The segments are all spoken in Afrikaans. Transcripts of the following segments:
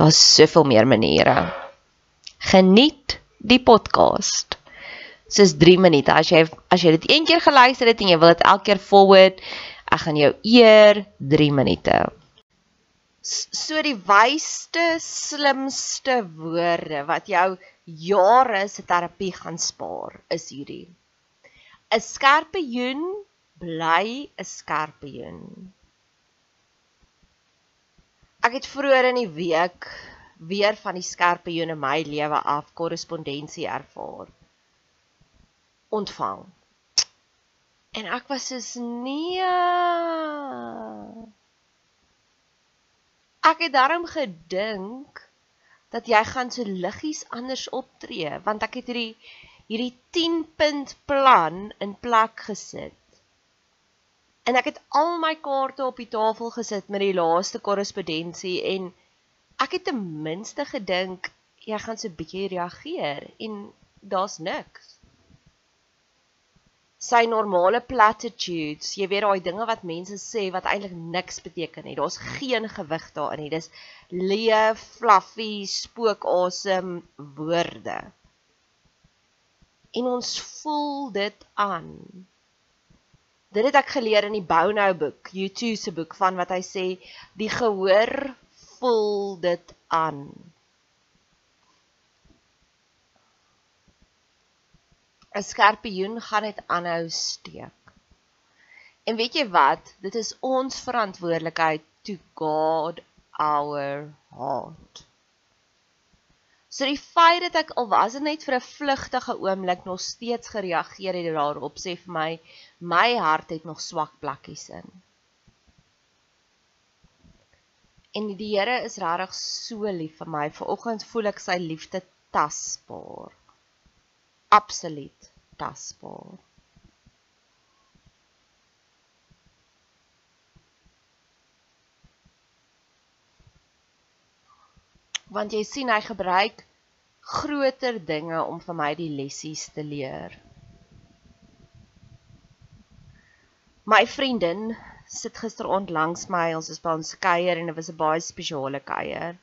Daar's soveel meer maniere. Geniet die podcast. Dis 3 minute. As jy as jy dit een keer geluister het en jy wil dit elke keer forward, ek gaan jou eer 3 minute. So die wysste, slimste woorde wat jou jare se terapie gaan spaar, is hierdie. 'n Skerpioen bly 'n skerpioen. Ek het vroeër in die week weer van die skerpe joene my lewe af korrespondensie ervaar. Ontvang. En ek was soos nee. Ek het daarom gedink dat jy gaan so liggies anders optree want ek het hierdie hierdie 10 punt plan in plek gesit en ek het al my kaarte op die tafel gesit met die laaste korrespondensie en ek het ten minste gedink jy gaan so 'n bietjie reageer en daar's niks. Sy normale platitudes, jy weet daai dinge wat mense sê wat eintlik niks beteken nie. Daar's geen gewig daarin nie. Dis leë, fluffy, spookasem woorde. En ons voel dit aan. Dit het ek geleer in die Bou Nou boek, YouTube se boek van wat hy sê die gehoor voel dit aan. 'n Skerpioen gaan net aanhou steek. En weet jy wat? Dit is ons verantwoordelikheid to guard our heart. So die feit dat ek al was dit net vir 'n vlugtige oomblik nog steeds gereageer het daarop sê vir my my hart het nog swak plekkies in. En die Here is regtig so lief vir my. Vanoggend voel ek sy liefde tasbaar. Absoluut tasbaar. Want jy sien hy gebruik groter dinge om vir my die lessies te leer. My vriendin sit gisteraand langs my, ons is by ons kuier en dit was 'n baie spesiale kuier.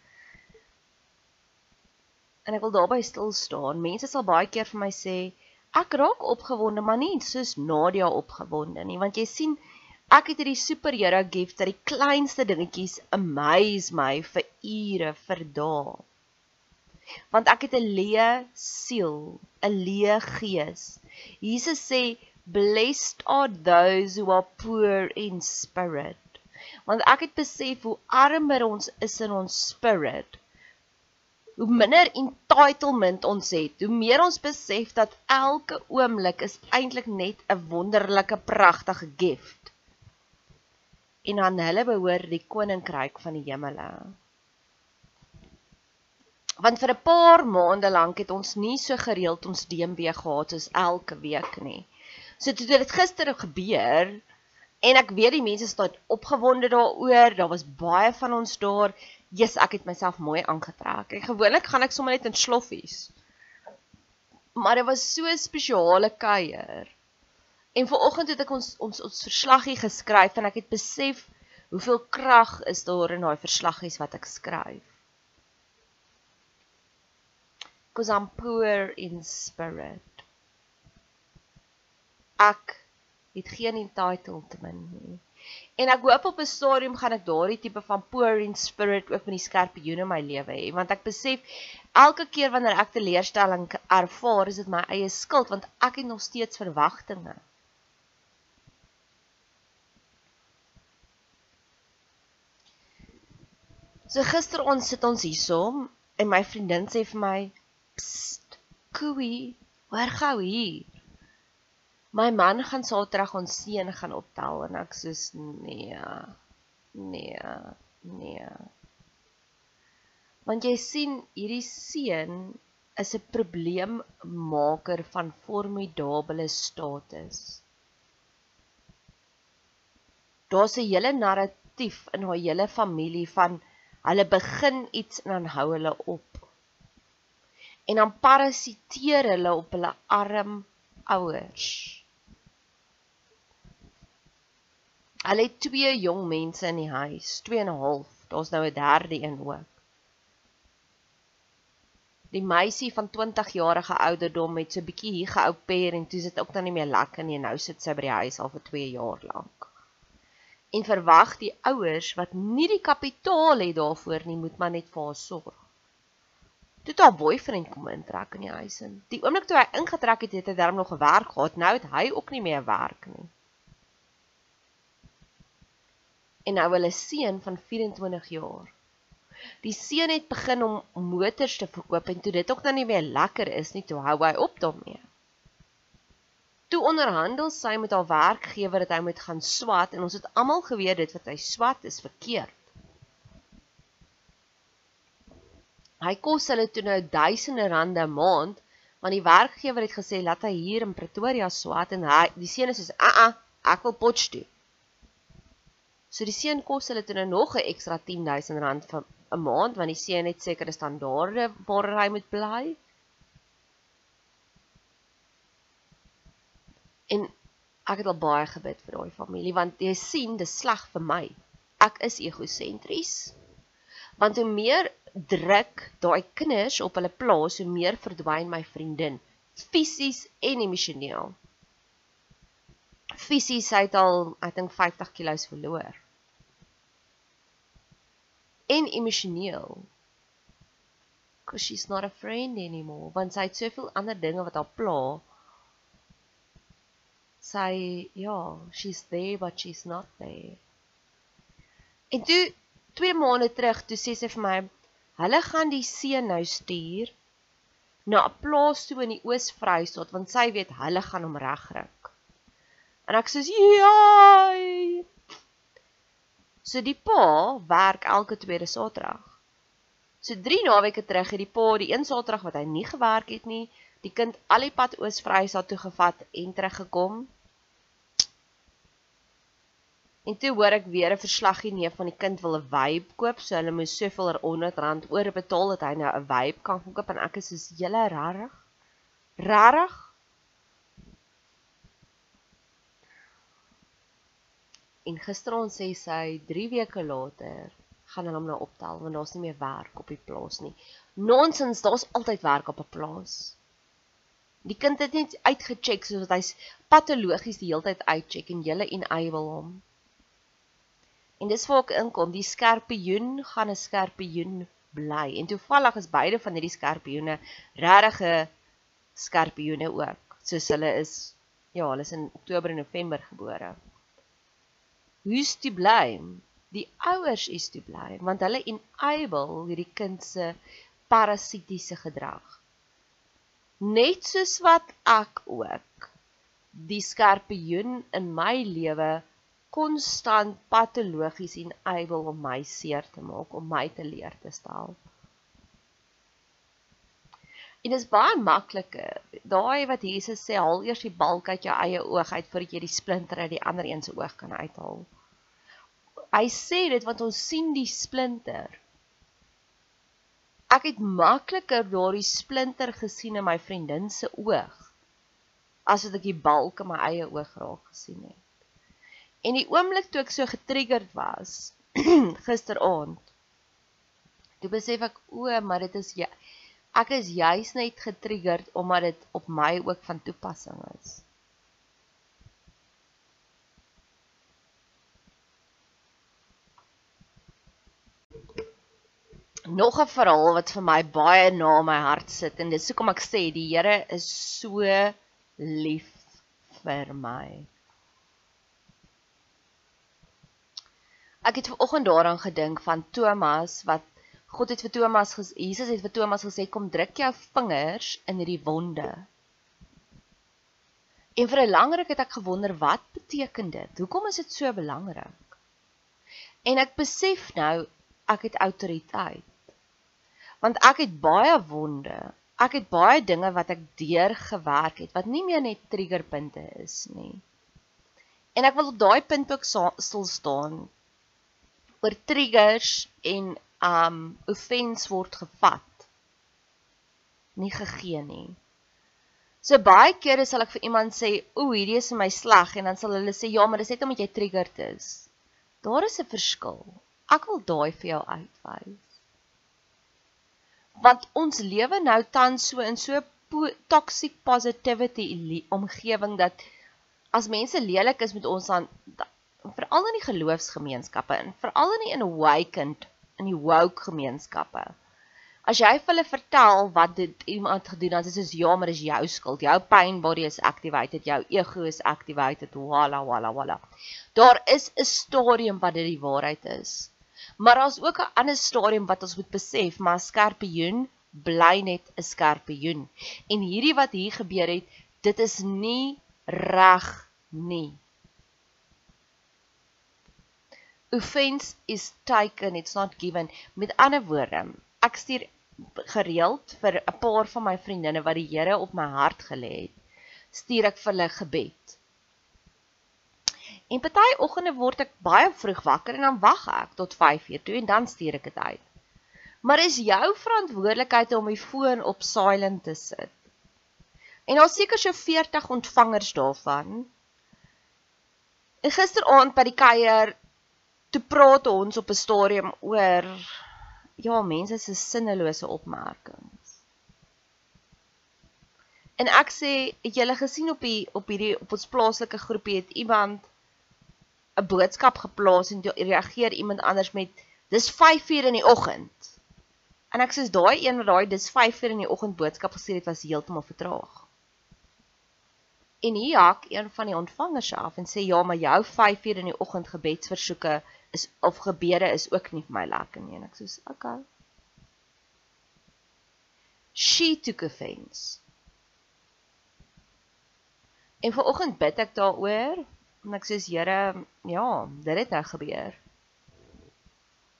En ek wil daarby stil staan. Mense sal baie keer vir my sê, ek raak opgewonde, maar nie soos Nadia opgewonde nie, want jy sien ek het hierdie superhero gift dat die kleinste dingetjies amaze my vir ure, vir dae. Want ek het 'n leë siel, 'n leë gees. Jesus sê blessed are those who are poor in spirit. Want ek het besef hoe armer ons is in ons spirit hoe minder entitlement ons het, hoe meer ons besef dat elke oomblik is eintlik net 'n wonderlike pragtige gift. En aan hulle behoort die koninkryk van die hemele. Want vir 'n paar maande lank het ons nie so gereeld ons DMB gehad soos elke week nie. So toe dit gister gebeur en ek weet die mense staan opgewonde daaroor, daar was baie van ons daar Jesus, ek het myself mooi aangetrek. Ek gewoonlik gaan ek sommer net in sloffies. Maar dit was so 'n spesiale kuier. En vanoggend het ek ons ons ons verslaggie geskryf en ek het besef hoeveel krag is daar in daai verslaggies wat ek skryf. Cause I'm poor in spirit. Ek het geen entitlement nie. En ek hoop op 'n stadium gaan ek daardie tipe van poor in spirit ook met die skerpioen in my lewe hê, want ek besef elke keer wanneer ek teleurstelling ervaar, is dit my eie skuld want ek het nog steeds verwagtinge. So gister ons sit ons hierso en my vriendin sê vir my, "Pst, Koei, hoor gou hier." my man gaan Saterdag ons seun gaan optel en ek sê nee. Nee. Nee. Want jy sien hierdie seun is 'n probleemmaker van formidable status. Daar's 'n hele narratief in haar hele familie van hulle begin iets en dan hou hulle op. En dan parasiteer hulle op hulle arm ouers. Hulle het twee jong mense in die huis, 2 en 'n half. Daar's nou 'n derde een ook. Die meisie van 20 jarige ouderdom het so 'n bietjie hier gehou per en toe sit ook dan nie meer lekker nie en nou sit sy by die huis al vir 2 jaar lank. En verwag die ouers wat nie die kapitaal het daarvoor nie, moet maar net vir haar sorg. Toe haar boyfriend kom intrek in die huis in. Die oomblik toe hy ingetrek het, het hy darm nog gewerk gehad. Nou het hy ook nie meer werk nie. en nou hulle seun van 24 jaar. Die seun het begin om motors te verkoop en toe dit ook dan nie meer lekker is nie, toe hou hy op daarmee. Toe onderhandel sy met haar werkgewer dat hy moet gaan swat en ons het almal geweet dit wat hy swat is verkeerd. Hy kos hulle toe nou duisende rande 'n maand want die werkgewer het gesê laat hy hier in Pretoria swat en hy die seun is soos a a ek wil Potchefstroom. So die seun kos hulle toe nou nog 'n ekstra 10000 rand vir 'n maand want die seun het sekere standaarde waar hy moet bly. En ek het al baie gebid vir daai familie want jy sien dis sleg vir my. Ek is egosentries. Want hoe meer druk daai kinders op hulle plaas, hoe meer verdwyn my vriendin fisies en emosioneel. Fisies hy het al ek dink 50 kg verloor en emosioneel. Cause she's not a friend anymore, want sy het soveel ander dinge wat haar pla. Sy ja, she's there but she's not there. En toe 2 maande terug, toe sê sy vir my, hulle gaan die seun nou stuur na 'n plaas toe in die Oos-Vrystaat want sy weet hulle gaan hom regryk. En ek sê ja, So die pa werk elke tweede Saterdag. So 3 naweke terug het die pa die een Saterdag wat hy nie gewerk het nie, die kind al die pad Oos-Vrystaat toe gevat en teruggekom. En toe hoor ek weer 'n verslaggie neef van die kind wil 'n wyp koop, so hulle moes soveel R100 oor betaal dat hy nou 'n wyp kan koop en ek is soos julle rarig. Rarig? En gisterond sê sy 3 weke later gaan hulle hom nou optel want daar's nie meer werk op die plaas nie. Nonsens, daar's altyd werk op 'n plaas. Die kind het net uitgecheck soos hy's patologies die hele tyd uitcheck en julle enable hom. En dis waar ek inkom, die skerpioen gaan 'n skerpioen bly. En toevallig is beide van hierdie skerpioene regtige skerpioene ook, soos hulle is ja, hulle is in Oktober en November gebore. Hoe's die bly? Die ouers is die bly want hulle enable hierdie kind se parasitiese gedrag net soos wat ek ook die skerpioen in my lewe konstant patologies en able om my seer te maak, om my te leer te stel. Dit is baie makliker. Daai wat Jesus sê, haal eers die balk uit jou eie oog uit voordat jy die splinter uit die ander een se oog kan uithaal. Hy sê dit want ons sien die splinter Ek het makliker daardie splinter gesien in my vriendin se oog as wat ek die balk in my eie oog raak gesien het. En die oomblik toe ek so getriggerd was gisteraand, toe besef ek o, maar dit is ja, ek is juis net getriggerd omdat dit op my ook van toepassing is. Nog 'n verhaal wat vir my baie na my hart sit en dis hoekom ek sê die Here is so lief vir my. Ek het vanoggend daaraan gedink van Thomas wat God het vir Thomas Jesus het vir Thomas gesê kom druk jou vingers in hierdie wonde. En vir 'n lang ruk het ek gewonder wat beteken dit? Hoekom is dit so belangrik? En ek besef nou ek het autoriteit want ek het baie wonde. Ek het baie dinge wat ek deur gewerk het wat nie meer net triggerpunte is nie. En ek wil op daai punt ook stil staan oor triggers en um offense word gevat. Nie gegee nie. So baie kere sal ek vir iemand sê, "Ooh, hierdie is vir my sleg," en dan sal hulle sê, "Ja, maar dis net omdat jy triggered is." Daar is 'n verskil. Ek wil daai vir jou uitwys want ons lewe nou tans so in so po toxic positivity omgewing dat as mense lelik is met ons dan veral in die geloofsgemeenskappe en veral in die awakened in die woke gemeenskappe. As jy vir hulle vertel wat dit iemand gedoen het is dit ja maar dis jou skuld. Jou pain body is activated jou ego is activated. Wala wala wala. Daar is 'n stadium wat dit die waarheid is Maar daar's ook 'n ander stadium wat ons moet besef, maar skerpioen bly net 'n skerpioen. En hierdie wat hier gebeur het, dit is nie reg nie. Offense is taken, it's not given. Met ander woorde, ek stuur gereeld vir 'n paar van my vriendinne wat die Here op my hart gelê het, stuur ek vir hulle gebed. En party oggende word ek baie vroeg wakker en dan wag ek tot 5uur toe en dan stuur ek dit uit. Maar is jou verantwoordelikheid om die foon op silent te sit. En daar seker so 40 ontvangers daarvan. En gisteraand by die kuier toe praat ons op 'n stadium oor ja, mense se sinnelose opmerkings. En ek sê, het julle gesien op die op hierdie op ons plaaslike groepie het iemand 'n boodskap geplaas en reageer iemand anders met dis 5:00 in die oggend. En ek sê daai een wat daai dis 5:00 in die oggend boodskap gestuur het was heeltemal vertraag. En hier hak een van die ontvangers af en sê ja, maar jou 5:00 in die oggend gebedsversoeke is of gebede is ook nie vir my lekker nie. En ek sê okay. She took offense. En vanoggend bid ek daaroor En ek sê, Here, ja, dit het nou gebeur.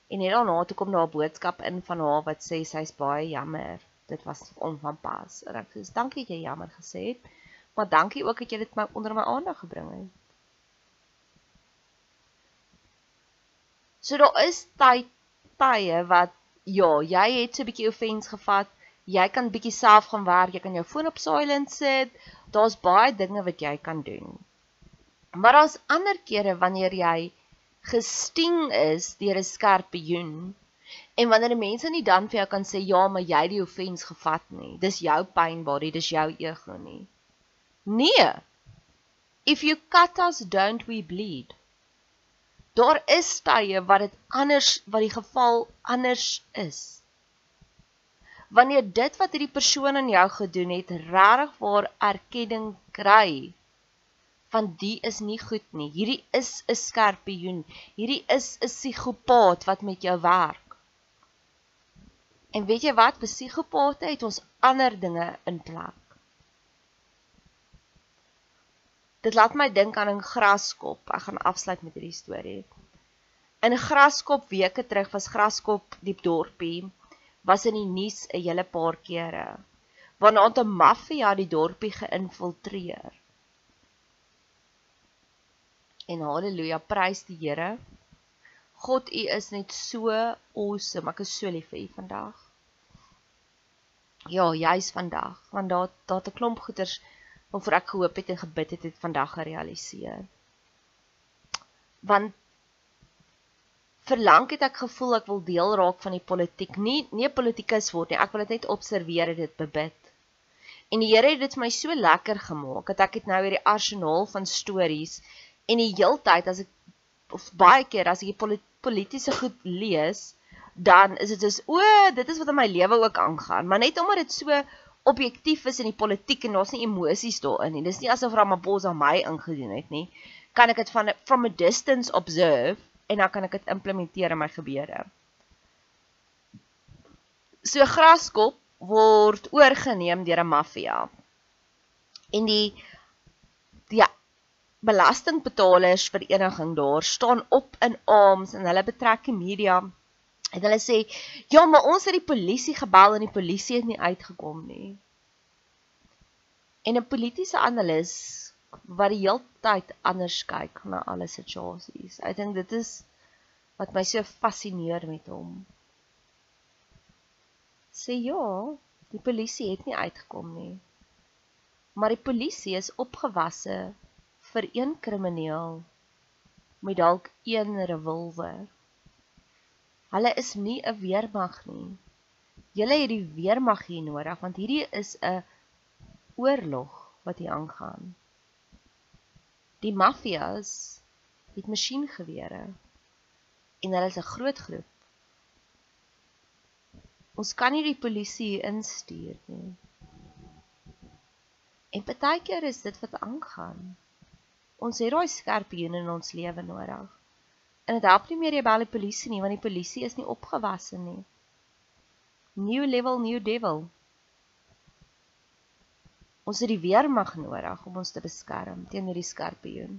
En net daarna toe kom daar 'n boodskap in van haar wat sê sy's baie jammer. Dit was onvanpas. En ek sê, dankie dat jy jammer gesê het, maar dankie ook dat jy dit my onder my aandag gebring het. So daar is tyd tye wat ja, jy het so 'n bietjie offense gevat. Jy kan bietjie self gaan werk, jy kan jou foon op silent sit. Daar's baie dinge wat jy kan doen. Maar daar's ander kere wanneer jy gesting is deur 'n skerpioen en wanneer mense nie dan vir jou kan sê ja, maar jy het die offense gevat nie. Dis jou pyn body, dis jou ego nie. Nee. If you cut us, don't we bleed? Daar is tye wat dit anders wat die geval anders is. Wanneer dit wat hierdie persoon aan jou gedoen het regtig waar erkenning kry, van die is nie goed nie. Hierdie is 'n skerpioen. Hierdie is 'n psigopaat wat met jou werk. En weet jy wat? Psigopate het ons ander dinge in plek. Dit laat my dink aan 'n graskop. Ek gaan afsluit met hierdie storie. In graskop weke terug was graskop diep dorpie was in die nuus 'n hele paar kere. Waarna 'n maffia die dorpie geïnfiltreer en haleluja, prys die Here. God, U is net so awesome. Ek is so lief vir U vandag. Ja, juis vandag, want daar daar 'n klomp goeders waarvoor ek gehoop het en gebid het, het vandag gerealiseer. Want verlang het ek gevoel ek wil deel raak van die politiek, nie nie politikus word nie. Ek wil dit net observeer en dit bebid. En die Here het dit vir my so lekker gemaak dat ek het nou hierdie arsenaal van stories en die heeltyd as ek of baie keer as ek die politieke goed lees, dan is dit soos o, dit is wat in my lewe ook aangaan, maar net omdat dit so objektief is in die politiek en daar's nie emosies daarin nie. Dis nie asof Ramaphosa my ingedoen het nie. Kan ek dit van from a distance observe en dan kan ek dit implementeer in my gebeure. So graskop word oorgeneem deur 'n maffia. En die die belastingbetalers vereniging daar staan op in arms en hulle betrek die media en hulle sê ja maar ons het die polisie gebel en die polisie het nie uitgekom nie. En 'n politieke analis wat die heeltyd anders kyk na alle situasies. Ek dink dit is wat my so fascineer met hom. Sê ja die polisie het nie uitgekom nie. Maar die polisie is opgewasse vir een krimineel met dalk een revolver. Hulle is nie 'n weermag nie. Julle het die weermag hier nodig want hierdie is 'n oorlog wat hier aangaan. Die maffias het masjiengewere en hulle is 'n groot groep. Ons kan nie die polisie instuur nie. En partykeer is dit wat aangaan. Ons het daai skerpioen in ons lewe nodig. En dit help nie meer jy bel die polisie nie want die polisie is nie opgewasse nie. New level, new devil. Ons het die weermag nodig om ons te beskerm teen hierdie skerpioen.